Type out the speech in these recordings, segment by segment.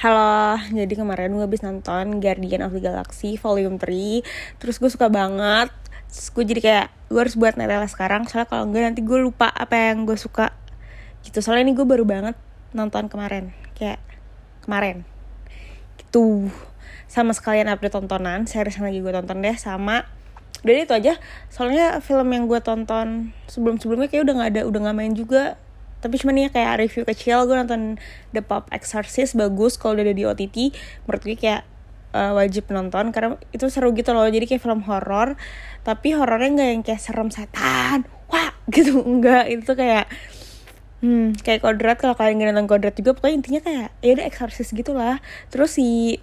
Halo, jadi kemarin gue habis nonton Guardian of the Galaxy Volume 3 Terus gue suka banget. Terus gue jadi kayak, gue harus buat netela sekarang Soalnya kalau enggak nanti gue lupa apa yang gue suka. Gitu, soalnya ini gue baru banget nonton kemarin Kayak kemarin. Gitu. Sama sekalian update tontonan, series yang lagi gue tonton deh Sama Udah itu aja, soalnya film yang gue tonton sebelum-sebelumnya kayak udah gak ada, udah gak main juga tapi cuman ya kayak review kecil gue nonton The Pop Exorcist bagus kalau udah ada di OTT menurut gue kayak uh, wajib nonton karena itu seru gitu loh. Jadi kayak film horor tapi horornya nggak yang kayak serem setan wah gitu. Enggak itu kayak hmm kayak kodrat. Kalau kalian nggak nonton kodrat juga pokoknya intinya kayak ya udah exorcist gitulah terus si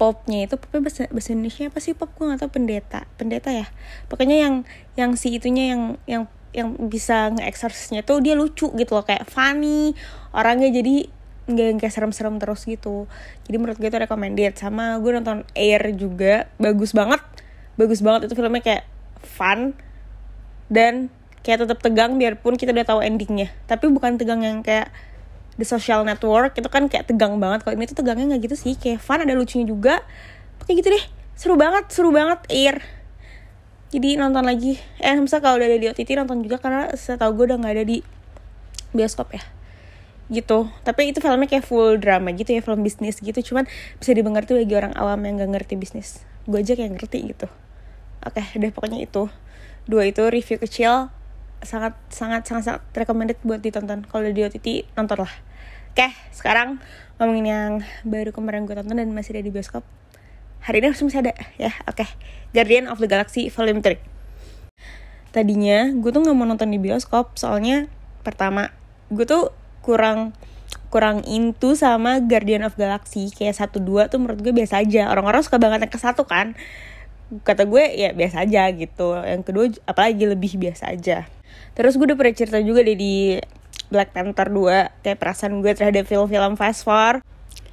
popnya itu popnya bahasa, bahasa Indonesia apa sih? Pop gue gak tau pendeta. Pendeta ya? Pokoknya yang yang si itunya yang yang yang bisa nge-exorcisnya tuh dia lucu gitu loh kayak funny orangnya jadi nggak yang kayak serem-serem terus gitu. Jadi menurut gue itu recommended. Sama gue nonton Air juga bagus banget. Bagus banget itu filmnya kayak fun dan kayak tetap tegang biarpun kita udah tahu endingnya. Tapi bukan tegang yang kayak The Social Network itu kan kayak tegang banget. Kalau ini tuh tegangnya nggak gitu sih kayak fun ada lucunya juga. Kayak gitu deh seru banget seru banget Air jadi nonton lagi. Eh misal kalau udah ada di OTT nonton juga karena setahu gue udah nggak ada di bioskop ya. Gitu. Tapi itu filmnya kayak full drama gitu ya film bisnis gitu. Cuman bisa dimengerti bagi orang awam yang gak ngerti bisnis. Gue aja kayak ngerti gitu. Oke udah pokoknya itu. Dua itu review kecil. Sangat sangat sangat sangat recommended buat ditonton. Kalau di OTT nonton lah oke sekarang ngomongin yang baru kemarin gue tonton dan masih ada di bioskop hari ini harus masih ada. Ya oke. Okay. Guardian of the Galaxy Volume 3 tadinya gue tuh nggak mau nonton di bioskop soalnya pertama gue tuh kurang kurang into sama Guardian of Galaxy. Kayak satu dua tuh menurut gue biasa aja. Orang-orang suka banget yang ke satu kan? Kata gue ya biasa aja gitu. Yang kedua apalagi lebih biasa aja. Terus gue udah pernah cerita juga deh di Black Panther 2 kayak perasaan gue terhadap film-film fast forward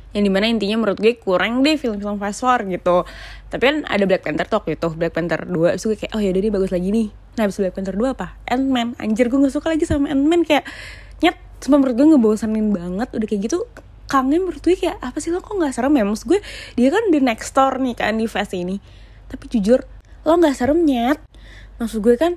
yang di mana intinya menurut gue kurang deh film-film fast forward gitu. Tapi kan ada Black Panther tuh gitu. Black Panther 2 terus gue kayak oh yaudah deh bagus lagi nih. Nah abis Black Panther 2 apa? Ant-Man. Anjir gue gak suka lagi sama Ant-Man. Kayak nyet cuma menurut gue ngebosanin banget. Udah kayak gitu kangen menurut gue kayak apa sih lo kok gak serem ya? Maksud gue dia kan di next door nih kan di fase ini. Tapi jujur lo gak serem nyet. Maksud gue kan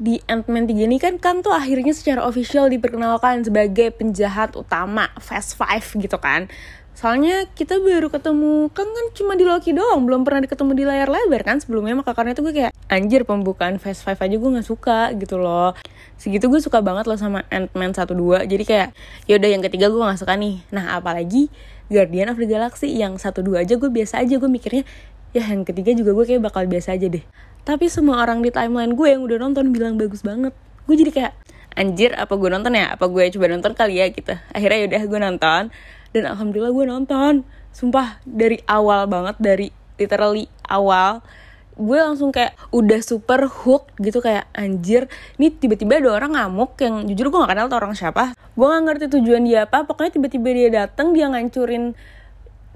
di Ant-Man 3 ini kan kan tuh akhirnya secara official diperkenalkan sebagai penjahat utama Fast Five gitu kan Soalnya kita baru ketemu kan kan cuma di Loki doang, belum pernah ketemu di layar lebar kan sebelumnya maka karena itu gue kayak anjir pembukaan Fast Five aja gue nggak suka gitu loh. Segitu gue suka banget loh sama Ant-Man 1 2. Jadi kayak yaudah yang ketiga gue nggak suka nih. Nah, apalagi Guardian of the Galaxy yang 1 2 aja gue biasa aja gue mikirnya ya yang ketiga juga gue kayak bakal biasa aja deh. Tapi semua orang di timeline gue yang udah nonton bilang bagus banget. Gue jadi kayak anjir apa gue nonton ya? Apa gue coba nonton kali ya gitu. Akhirnya yaudah gue nonton dan alhamdulillah gue nonton. Sumpah dari awal banget dari literally awal gue langsung kayak udah super hook gitu kayak anjir ini tiba-tiba ada orang ngamuk yang jujur gue gak kenal tuh orang siapa. Gue gak ngerti tujuan dia apa pokoknya tiba-tiba dia datang dia ngancurin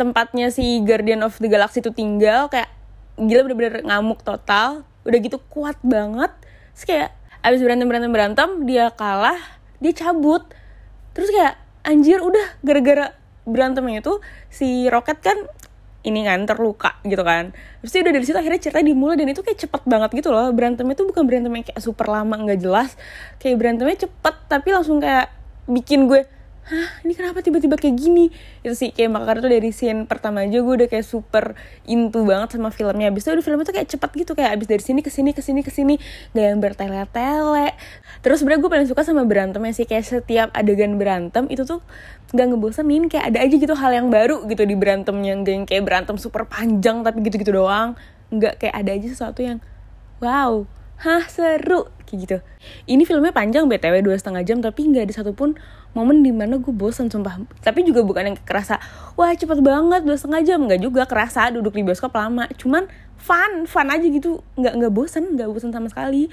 tempatnya si Guardian of the Galaxy itu tinggal kayak gila bener-bener ngamuk total udah gitu kuat banget. Terus kayak abis berantem berantem berantem dia kalah dia cabut. Terus kayak anjir udah gara-gara berantemnya itu si Rocket kan ini kan terluka gitu kan. Terus udah dari situ akhirnya cerita dimulai dan itu kayak cepet banget gitu loh. Berantemnya tuh bukan berantem yang kayak super lama nggak jelas. Kayak berantemnya cepet tapi langsung kayak bikin gue hah? Ini kenapa tiba-tiba kayak gini? Itu sih kayak makanya tuh dari scene pertama aja gue udah kayak super into banget sama filmnya. Abis itu udah filmnya tuh kayak cepat gitu kayak abis dari sini ke sini ke sini ke sini. Gak yang bertele-tele. Terus sebenarnya gue paling suka sama berantemnya sih kayak setiap adegan berantem itu tuh gak ngebosenin kayak ada aja gitu hal yang baru gitu di berantemnya. Gak yang kayak berantem super panjang tapi gitu-gitu doang. Nggak kayak ada aja sesuatu yang wow hah seru. Kayak gitu. Ini filmnya panjang btw dua setengah jam tapi nggak ada satupun momen di mana gue bosan sumpah. Tapi juga bukan yang kerasa wah cepet banget dua setengah jam. Nggak juga kerasa duduk di bioskop lama. Cuman fun fun aja gitu. Nggak nggak bosan nggak bosan sama sekali.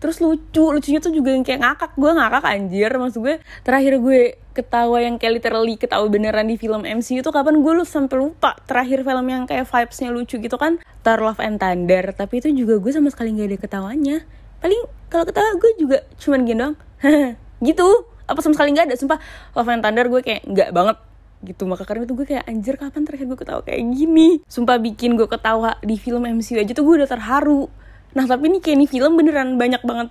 Terus lucu lucunya tuh juga yang kayak ngakak. Gue ngakak anjir. Maksud gue terakhir gue ketawa yang kayak literally ketawa beneran di film MCU itu kapan gue lu sampai lupa terakhir film yang kayak vibesnya lucu gitu kan? Thor Love and Thunder. Tapi itu juga gue sama sekali nggak ada ketawanya. Paling kalau ketawa gue juga cuman gini doang. Gitu apa sama sekali nggak ada sumpah. Love and Thunder gue kayak nggak banget gitu. Maka karena itu gue kayak anjir kapan terakhir gue ketawa kayak gini? Sumpah bikin gue ketawa di film MCU aja tuh gue udah terharu. Nah tapi ini kayak ini film beneran banyak banget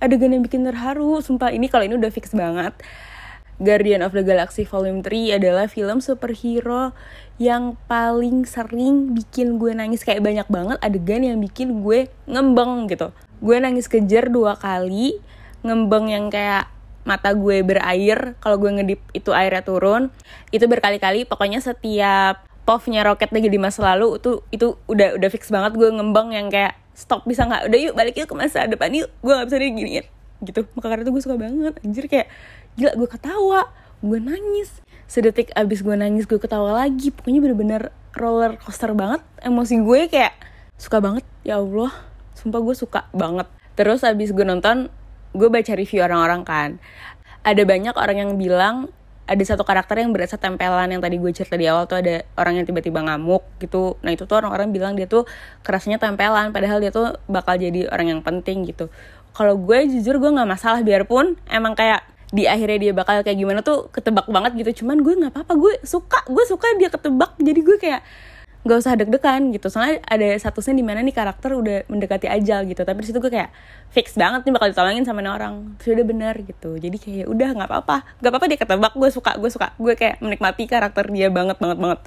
adegan yang bikin terharu. Sumpah ini kalau ini udah fix banget. Guardian of the Galaxy Volume 3 adalah film superhero yang paling sering bikin gue nangis. Kayak banyak banget adegan yang bikin gue ngembeng gitu. Gue nangis kejar dua kali, ngembeng yang kayak mata gue berair kalau gue ngedip itu airnya turun itu berkali-kali. Pokoknya setiap puffnya roket lagi di masa lalu itu itu udah udah fix banget. Gue ngembang yang kayak stop bisa nggak? Udah yuk balik yuk ke masa depan yuk. Gue nggak bisa diginiin gitu. Maka karena itu gue suka banget. Anjir kayak gila gue ketawa gue nangis. Sedetik abis gue nangis gue ketawa lagi. Pokoknya bener-bener roller coaster banget. Emosi gue kayak suka banget. Ya Allah sumpah gue suka banget. Terus abis gue nonton gue baca review orang-orang kan. Ada banyak orang yang bilang ada satu karakter yang berasa tempelan yang tadi gue cerita di awal tuh ada orang yang tiba-tiba ngamuk gitu. Nah itu tuh orang-orang bilang dia tuh kerasnya tempelan padahal dia tuh bakal jadi orang yang penting gitu. Kalau gue jujur gue nggak masalah biarpun emang kayak di akhirnya dia bakal kayak gimana tuh ketebak banget gitu. Cuman gue nggak apa-apa gue suka gue suka dia ketebak. Jadi gue kayak nggak usah deg-degan gitu. Soalnya ada satu scene di mana nih karakter udah mendekati ajal gitu. Tapi di situ gue kayak fix banget nih bakal ditolongin sama orang. Sudah benar gitu. Jadi kayak udah nggak apa-apa. Nggak apa-apa dia ketebak gue suka gue suka. Gue kayak menikmati karakter dia banget banget banget.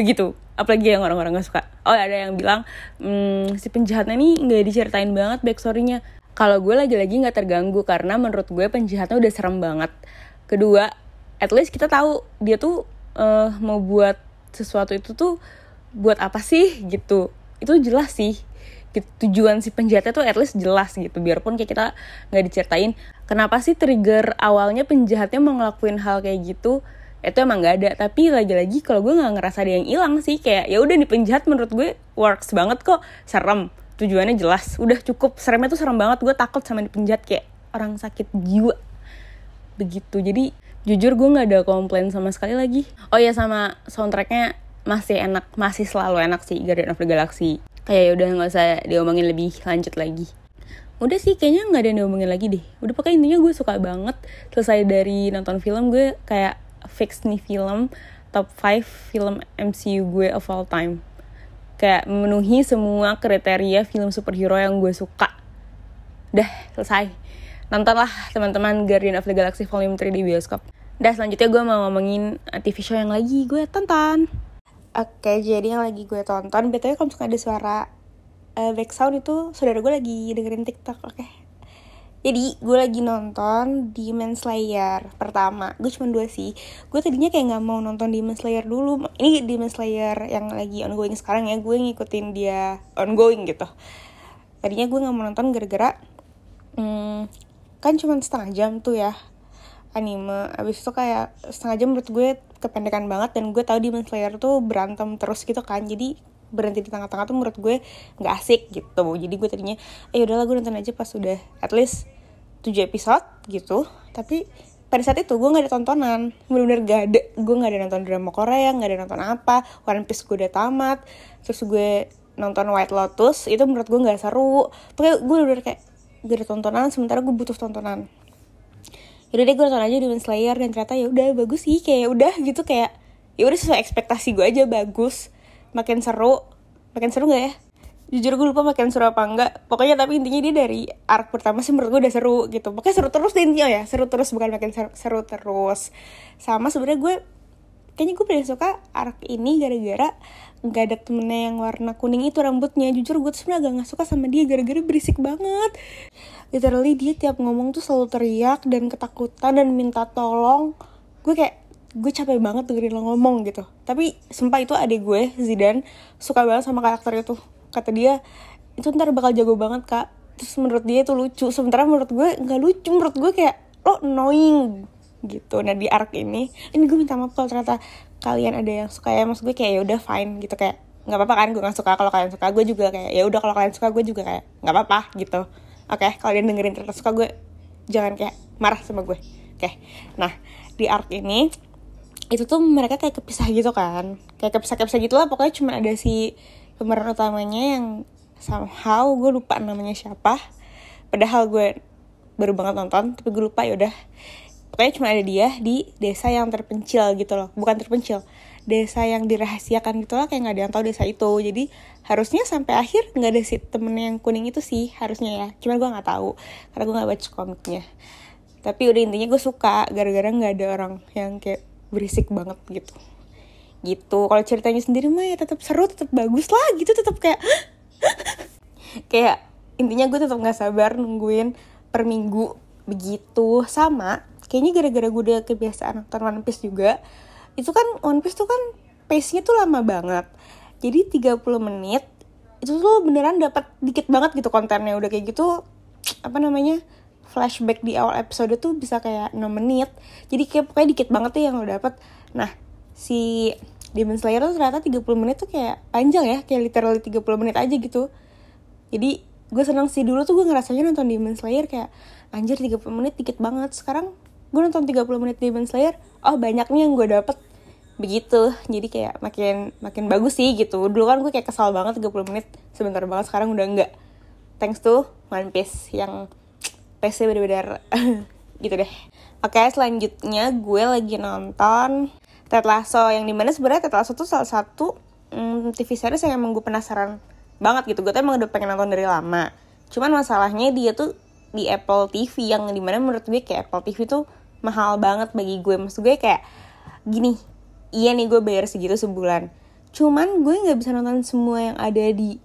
Begitu. Apalagi yang orang-orang gak suka. Oh ada yang bilang hmm, si penjahatnya nih nggak diceritain banget backstorynya. Kalau gue lagi-lagi nggak terganggu karena menurut gue penjahatnya udah serem banget. Kedua at least kita tahu dia tuh uh, mau buat sesuatu itu tuh buat apa sih gitu. Itu jelas sih. Gitu, tujuan si penjahatnya tuh at least jelas gitu. Biarpun kayak kita nggak diceritain kenapa sih trigger awalnya penjahatnya mau ngelakuin hal kayak gitu? Itu emang nggak ada. Tapi lagi-lagi kalau gue nggak ngerasa ada yang hilang sih kayak ya udah nih penjahat menurut gue works banget kok. Serem. Tujuannya jelas. Udah cukup. Seremnya tuh serem banget. Gue takut sama dipenjat kayak orang sakit jiwa. Begitu. Jadi jujur gue nggak ada komplain sama sekali lagi. Oh ya sama soundtracknya masih enak masih selalu enak sih Guardian of the Galaxy. Kayak ya udah nggak usah diomongin lebih lanjut lagi. Udah sih kayaknya nggak ada yang diomongin lagi deh. Udah pokoknya intinya gue suka banget. Selesai dari nonton film gue kayak fix nih film top 5 film MCU gue of all time. Kayak memenuhi semua kriteria film superhero yang gue suka. Dah selesai. Nontonlah teman-teman Guardian of the Galaxy Volume 3 di bioskop. Dah selanjutnya gue mau ngomongin TV show yang lagi gue tonton oke jadi yang lagi gue tonton betulnya kalau misalnya ada suara uh, back sound itu saudara gue lagi dengerin TikTok oke. Okay? jadi gue lagi nonton Demon Slayer pertama. Gue cuma dua sih. Gue tadinya kayak nggak mau nonton Demon Slayer dulu. Ini Demon Slayer yang lagi ongoing sekarang ya. Gue ngikutin dia ongoing gitu. Tadinya gue nggak mau nonton gara-gara hmm, kan cuma setengah jam tuh ya anime. Abis itu kayak setengah jam menurut gue kependekan banget dan gue tahu Demon Slayer tuh berantem terus gitu kan. Jadi berhenti di tengah-tengah tuh menurut gue nggak asik gitu. Jadi gue tadinya eh udahlah gue nonton aja pas udah at least 7 episode gitu. Tapi pada saat itu gue gak ada tontonan. Bener-bener gak ada gue gak ada nonton drama Korea gak ada nonton apa. One Piece gue udah tamat. Terus gue nonton White Lotus itu menurut gue gak seru. Pokoknya gue udah kayak gak ada tontonan sementara gue butuh tontonan yaudah deh gue nonton aja Demon Slayer. Dan ternyata ya udah bagus sih kayak udah gitu kayak ya udah sesuai ekspektasi gue aja bagus. Makin seru. Makin seru gak ya? Jujur gue lupa makin seru apa enggak pokoknya tapi intinya dia dari arc pertama sih menurut gue udah seru gitu. Pokoknya seru terus intinya ya seru terus bukan makin seru, seru terus. Sama sebenarnya gue kayaknya gue paling suka arc ini gara-gara nggak ada temennya yang warna kuning itu rambutnya. Jujur gue tuh sebenarnya agak nggak suka sama dia gara-gara berisik banget. Literally dia tiap ngomong tuh selalu teriak dan ketakutan dan minta tolong. Gue kayak gue capek banget dengerin lo ngomong gitu. Tapi sumpah itu adik gue Zidan suka banget sama karakter itu. Kata dia itu ntar bakal jago banget kak. Terus menurut dia itu lucu. Sementara menurut gue nggak lucu. Menurut gue kayak lo annoying gitu. Nah di arc ini ini gue minta maaf kalau ternyata kalian ada yang suka ya. Maksud gue kayak ya udah fine gitu. Kayak nggak apa-apa kan gue nggak suka kalau kalian suka. Gue juga kayak ya udah kalau kalian suka gue juga kayak nggak apa-apa gitu. Oke okay, kalian dengerin ternyata suka gue jangan kayak marah sama gue oke okay. nah di arc ini itu tuh mereka kayak kepisah gitu kan. Kayak kepisah-kepisah gitu lah pokoknya cuma ada si pemeran utamanya yang somehow gue lupa namanya siapa. Padahal gue baru banget nonton tapi gue lupa ya udah pokoknya cuma ada dia di desa yang terpencil gitu loh. Bukan terpencil. Desa yang dirahasiakan gitu lah kayak nggak ada yang tahu desa itu. Jadi harusnya sampai akhir nggak ada si temen yang kuning itu sih harusnya ya. Cuman gue nggak tahu karena gue nggak baca komiknya. Tapi udah intinya gue suka gara-gara nggak ada orang yang kayak berisik banget gitu. Gitu. Kalau ceritanya sendiri mah ya tetap seru tetap bagus lah gitu tetap kayak kayak intinya gue tetap nggak sabar nungguin per minggu. Begitu. Sama kayaknya gara-gara gue udah kebiasaan nonton One Piece juga itu kan One Piece tuh kan pace-nya tuh lama banget. Jadi 30 menit itu tuh beneran dapat dikit banget gitu kontennya. Udah kayak gitu apa namanya flashback di awal episode tuh bisa kayak 6 menit. Jadi kayak pokoknya dikit banget tuh yang lo dapet. Nah si Demon Slayer tuh ternyata 30 menit tuh kayak panjang ya kayak literally 30 menit aja gitu. Jadi gue seneng sih dulu tuh gue ngerasanya nonton Demon Slayer kayak anjir 30 menit dikit banget. Sekarang gue nonton 30 menit Demon Slayer oh banyak nih yang gue dapet. Begitu. Jadi kayak makin makin bagus sih gitu. Dulu kan gue kayak kesal banget 30 menit. Sebentar banget sekarang udah enggak. Thanks to One Piece yang PC bener-bener gitu deh. Oke selanjutnya gue lagi nonton Ted Lasso yang di mana sebenarnya Ted Lasso tuh salah satu mm, TV series yang emang gue penasaran banget gitu. Gue tuh emang udah pengen nonton dari lama. Cuman masalahnya dia tuh di Apple TV yang di mana menurut gue kayak Apple TV tuh mahal banget bagi gue. Maksud gue kayak gini iya nih gue bayar segitu sebulan. Cuman gue nggak bisa nonton semua yang ada di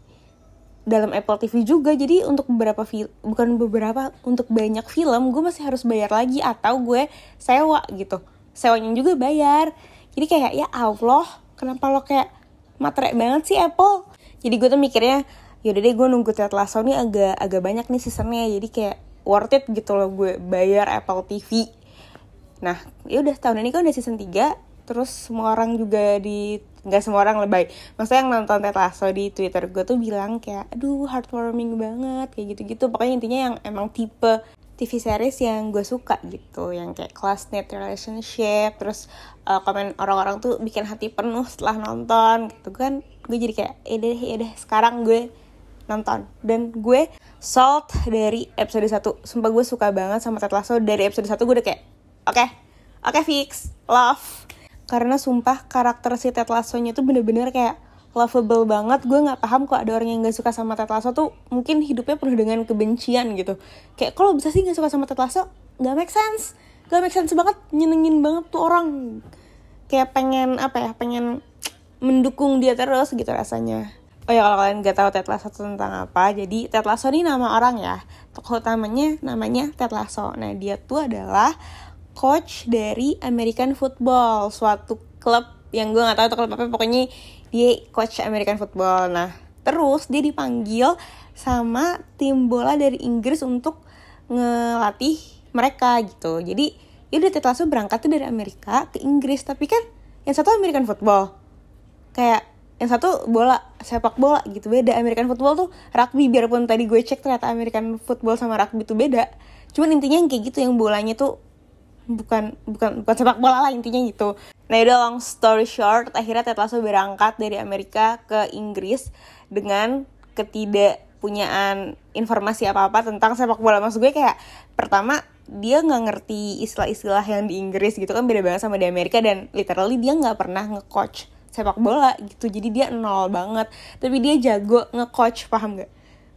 dalam Apple TV juga. Jadi untuk beberapa film bukan beberapa untuk banyak film gue masih harus bayar lagi atau gue sewa gitu. Sewanya juga bayar. Jadi kayak ya Allah kenapa lo kayak materai banget sih Apple? Jadi gue tuh mikirnya yaudah deh gue nunggu Ted Lasso nih agak agak banyak nih seasonnya. Jadi kayak worth it gitu loh gue bayar Apple TV Nah, ya udah tahun ini kan udah season 3 terus semua orang juga di nggak semua orang lebay. Maksudnya yang nonton Ted Lasso di Twitter gue tuh bilang kayak aduh heartwarming banget kayak gitu-gitu. Pokoknya intinya yang emang tipe TV series yang gue suka gitu yang kayak classmate relationship terus uh, komen orang-orang tuh bikin hati penuh setelah nonton gitu kan. Gue jadi kayak eh deh ya deh sekarang gue nonton. Dan gue sold dari episode 1 sumpah gue suka banget sama Ted Lasso. Dari episode 1 gue udah kayak oke. Okay, oke okay, fix love. Karena sumpah karakter si Ted Lasso-nya tuh bener-bener kayak lovable banget. Gue nggak paham kok ada orang yang gak suka sama Ted Lasso tuh mungkin hidupnya penuh dengan kebencian gitu. Kayak kalau bisa sih gak suka sama Ted Lasso? Nggak make sense. Gak make sense banget. Nyenengin banget tuh orang. Kayak pengen apa ya pengen mendukung dia terus gitu rasanya. Oh ya kalau kalian gak tahu Ted Lasso tentang apa, jadi Ted Lasso ini nama orang ya. Tokoh utamanya namanya Ted Lasso. Nah dia tuh adalah coach dari American Football, suatu klub yang gue gak tahu itu klub apa, pokoknya dia coach American Football. Nah, terus dia dipanggil sama tim bola dari Inggris untuk ngelatih mereka gitu. Jadi, dia udah langsung berangkat tuh dari Amerika ke Inggris, tapi kan yang satu American Football. Kayak yang satu bola sepak bola gitu beda American football tuh rugby biarpun tadi gue cek ternyata American football sama rugby tuh beda cuman intinya yang kayak gitu yang bolanya tuh bukan bukan bukan sepak bola lah intinya gitu. Nah udah long story short akhirnya Ted Lasso berangkat dari Amerika ke Inggris dengan ketidakpunyaan informasi apa apa tentang sepak bola. Maksud gue kayak pertama dia nggak ngerti istilah-istilah yang di Inggris gitu kan beda banget sama di Amerika dan literally dia nggak pernah nge-coach sepak bola gitu. Jadi dia nol banget. Tapi dia jago nge-coach paham gak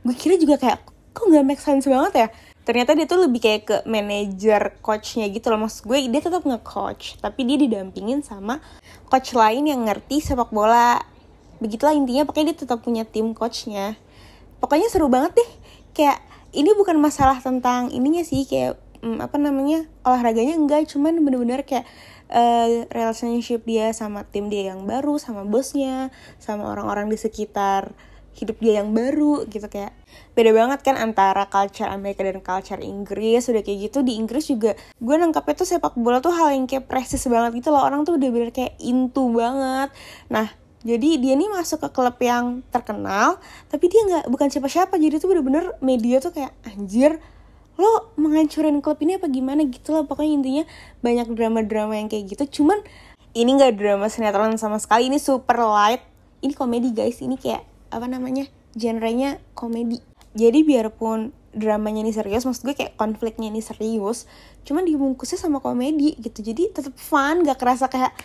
gue kira juga kayak kok nggak make sense banget ya ternyata dia tuh lebih kayak ke manajer coachnya gitu loh. Maksud gue dia tetap nge-coach tapi dia didampingin sama coach lain yang ngerti sepak bola. Begitulah intinya pokoknya dia tetap punya tim coachnya. Pokoknya seru banget deh. Kayak ini bukan masalah tentang ininya sih kayak hmm, apa namanya olahraganya enggak. Cuman bener-bener kayak uh, relationship dia sama tim dia yang baru sama bosnya sama orang-orang di sekitar hidup dia yang baru gitu kayak beda banget kan antara culture Amerika dan culture Inggris udah kayak gitu. Di Inggris juga gue nangkapnya tuh sepak bola tuh hal yang kayak presis banget gitu loh. Orang tuh udah bener kayak into banget. Nah jadi dia nih masuk ke klub yang terkenal tapi dia nggak bukan siapa-siapa. Jadi tuh bener-bener media tuh kayak anjir lo menghancurin klub ini apa gimana? Gitu loh. Pokoknya intinya banyak drama-drama yang kayak gitu. Cuman ini nggak drama sinetron sama sekali. Ini super light. Ini komedi guys. Ini kayak apa namanya genrenya komedi. Jadi biarpun dramanya ini serius maksud gue kayak konfliknya ini serius cuman dibungkusnya sama komedi gitu. Jadi tetap fun gak kerasa kayak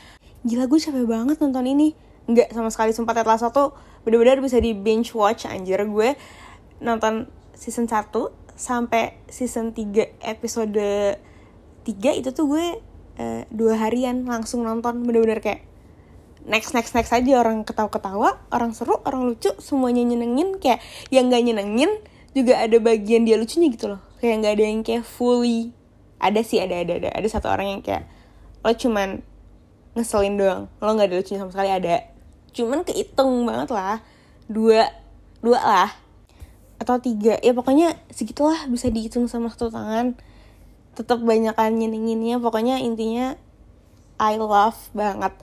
gila gue capek banget nonton ini. Nggak sama sekali sumpah Ted Lasso tuh bener-bener bisa di binge watch anjir. Gue nonton season 1 sampai season 3 episode 3 itu tuh gue uh, dua harian langsung nonton. Bener-bener kayak next next next aja. Orang ketawa-ketawa orang seru orang lucu semuanya nyenengin. Kayak yang gak nyenengin juga ada bagian dia lucunya gitu loh. Kayak nggak ada yang kayak fully ada sih ada ada ada. Ada satu orang yang kayak lo cuman ngeselin doang. Lo nggak ada lucunya sama sekali ada. Cuman kehitung banget lah. Dua dua lah. Atau tiga. Ya pokoknya segitulah bisa dihitung sama satu tangan. Tetap banyak kan nyenenginnya. Pokoknya intinya I love banget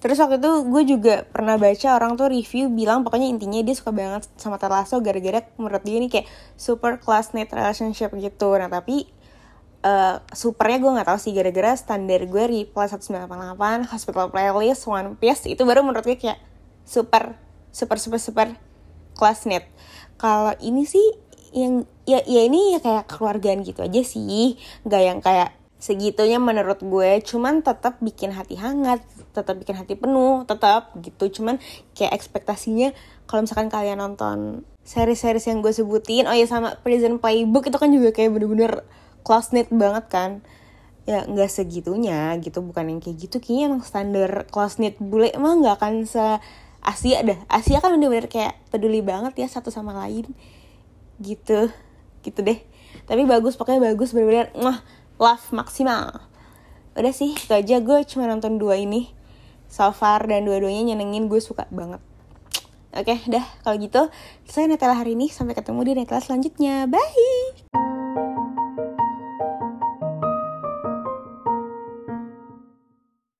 Terus waktu itu gue juga pernah baca orang tuh review bilang pokoknya intinya dia suka banget sama Ted Lasso gara-gara menurut dia ini kayak super classmate relationship gitu. Nah tapi uh, supernya gue nggak tahu sih gara-gara standar gue Reply 1988, Hospital Playlist, One Piece itu baru menurut gue kayak super super super super classmate. Kalau ini sih yang ya ya ini ya kayak keluargaan gitu aja sih, nggak yang kayak segitunya menurut gue. Cuman tetap bikin hati hangat tetap bikin hati penuh tetap gitu. Cuman kayak ekspektasinya kalau misalkan kalian nonton seri-seri yang gue sebutin oh ya sama Prison Playbook itu kan juga kayak bener-bener close knit banget kan. Ya nggak segitunya gitu bukan yang kayak gitu. Kayaknya emang standar close knit bule emang nggak akan se Asia dah Asia kan bener-bener kayak peduli banget ya satu sama lain gitu. Gitu deh. Tapi bagus pokoknya bagus bener-bener wah love maksimal. Udah sih itu aja. Gue cuma nonton dua ini. So far dan dua-duanya nyenengin gue suka banget. Oke dah. Kalau gitu saya Netela hari ini. Sampai ketemu di Netela selanjutnya. Bye